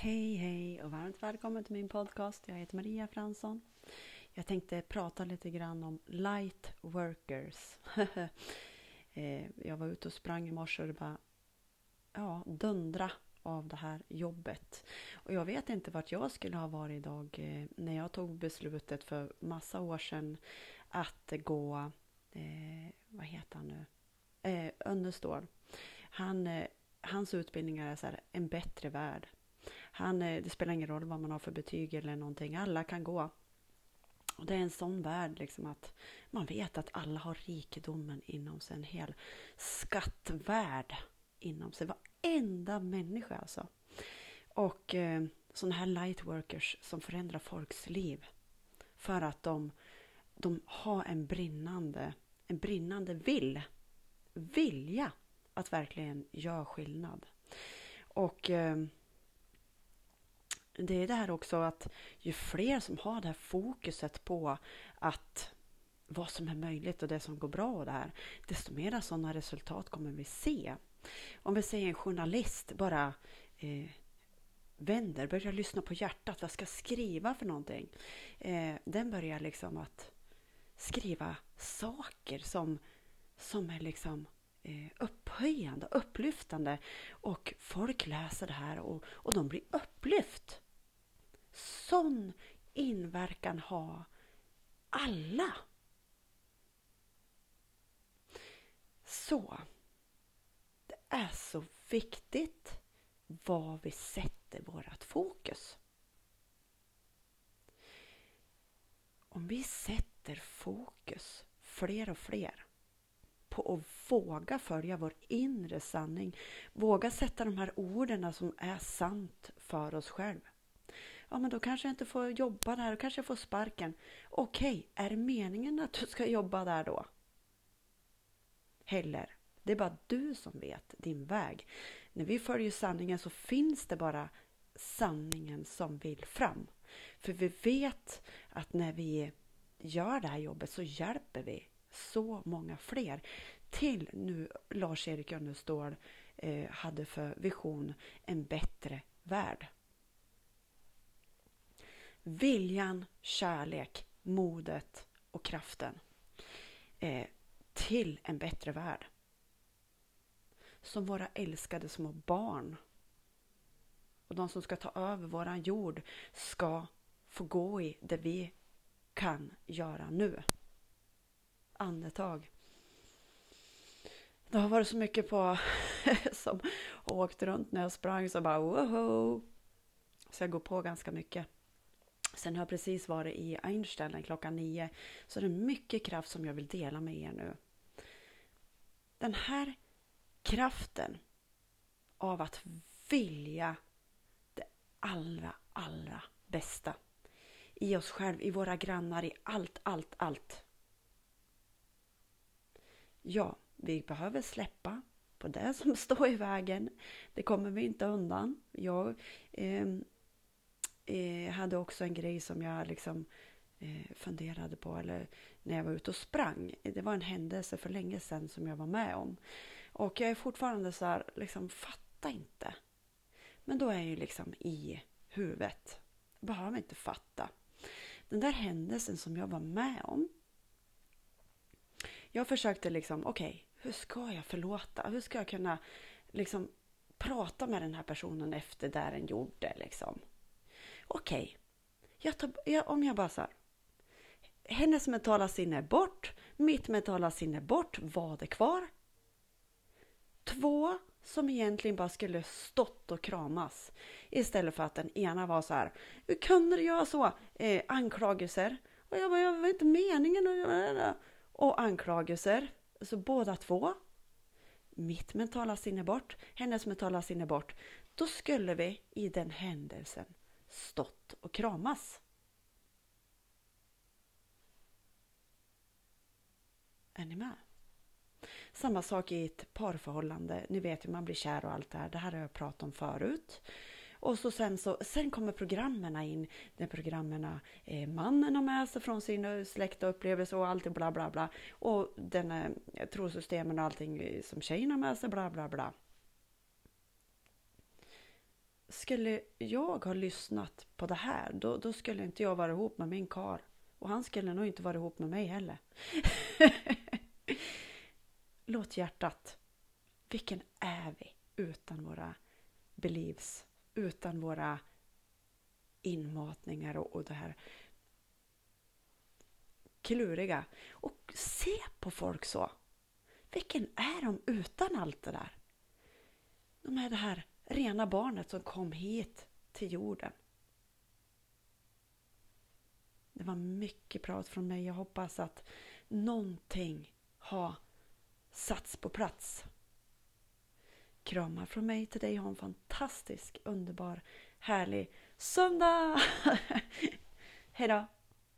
Hej, hej och varmt välkommen till min podcast. Jag heter Maria Fransson. Jag tänkte prata lite grann om light workers. Eh, jag var ute och sprang i morse och det bara ja, dundra av det här jobbet. Och jag vet inte vart jag skulle ha varit idag eh, när jag tog beslutet för massa år sedan att gå, eh, vad heter han nu, eh, Önnestål. Han, eh, hans utbildningar är så här, en bättre värld. Han, eh, det spelar ingen roll vad man har för betyg eller någonting, alla kan gå. Och det är en sån värld liksom att man vet att alla har rikedomen inom sig, en hel skattvärld inom sig. Varenda människa alltså. Och eh, sådana här lightworkers som förändrar folks liv. För att de, de har en brinnande, en brinnande vill, vilja att verkligen göra skillnad. Och eh, det är det här också att ju fler som har det här fokuset på att vad som är möjligt och det som går bra och det här, desto mer sådana resultat kommer vi se. Om vi säger en journalist bara eh, vänder, börjar lyssna på hjärtat, vad ska jag skriva för någonting? Eh, den börjar liksom att skriva saker som, som är liksom eh, upphöjande, upplyftande och folk läser det här och, och de blir upplyft sån inverkan ha alla. Så det är så viktigt var vi sätter vårt fokus. Om vi sätter fokus, fler och fler, på att våga följa vår inre sanning, våga sätta de här orden som är sant för oss själva ja men då kanske jag inte får jobba där, då kanske jag får sparken. Okej, är det meningen att du ska jobba där då? Heller. Det är bara du som vet din väg. När vi följer sanningen så finns det bara sanningen som vill fram. För vi vet att när vi gör det här jobbet så hjälper vi så många fler till nu Lars-Erik Önnestål eh, hade för vision en bättre värld viljan, kärlek, modet och kraften eh, till en bättre värld. Som våra älskade små barn och de som ska ta över våran jord ska få gå i det vi kan göra nu. Andetag. Det har varit så mycket på som åkt runt när jag sprang så bara woho! Så jag går på ganska mycket. Sen har jag precis varit i Einstein klockan nio. Så det är mycket kraft som jag vill dela med er nu. Den här kraften av att vilja det allra, allra bästa. I oss själva, i våra grannar, i allt, allt, allt. Ja, vi behöver släppa på det som står i vägen. Det kommer vi inte undan. Jag eh, eh, hade också en grej som jag liksom eh, funderade på eller när jag var ute och sprang. Det var en händelse för länge sedan som jag var med om. Och jag är fortfarande så här, liksom fatta inte. Men då är jag ju liksom i huvudet. Jag behöver inte fatta. Den där händelsen som jag var med om. Jag försökte liksom, okej, okay, hur ska jag förlåta? Hur ska jag kunna liksom prata med den här personen efter det den gjorde liksom? Okej, okay, om jag bara så här, hennes mentala sinne bort, mitt mentala sinne bort, vad är kvar? Två som egentligen bara skulle stått och kramas istället för att den ena var så här, hur kunde du göra så? Eh, anklagelser. Och jag bara, jag var inte meningen att. Och anklagelser. Så båda två. Mitt mentala sinne bort, hennes mentala sinne bort. Då skulle vi i den händelsen stått och kramas. Är ni med? Samma sak i ett parförhållande. Ni vet ju man blir kär och allt det här. Det här har jag pratat om förut. Och så sen, så, sen kommer programmen in. När programmen eh, mannen har med sig från sin eh, släkt och upplevelse och allt bla bla bla. Och den eh, trosystemen och allting som tjejen har med sig bla bla bla skulle jag ha lyssnat på det här, då, då skulle inte jag vara ihop med min kar. Och han skulle nog inte vara ihop med mig heller. Låt hjärtat. Vilken är vi utan våra beliefs, utan våra inmatningar och, och det här kluriga. Och se på folk så. Vilken är de utan allt det där? De är det här rena barnet som kom hit till jorden. Det var mycket prat från mig. Jag hoppas att någonting har satts på plats. Kramar från mig till dig. Ha en fantastisk, underbar, härlig söndag! Hejdå!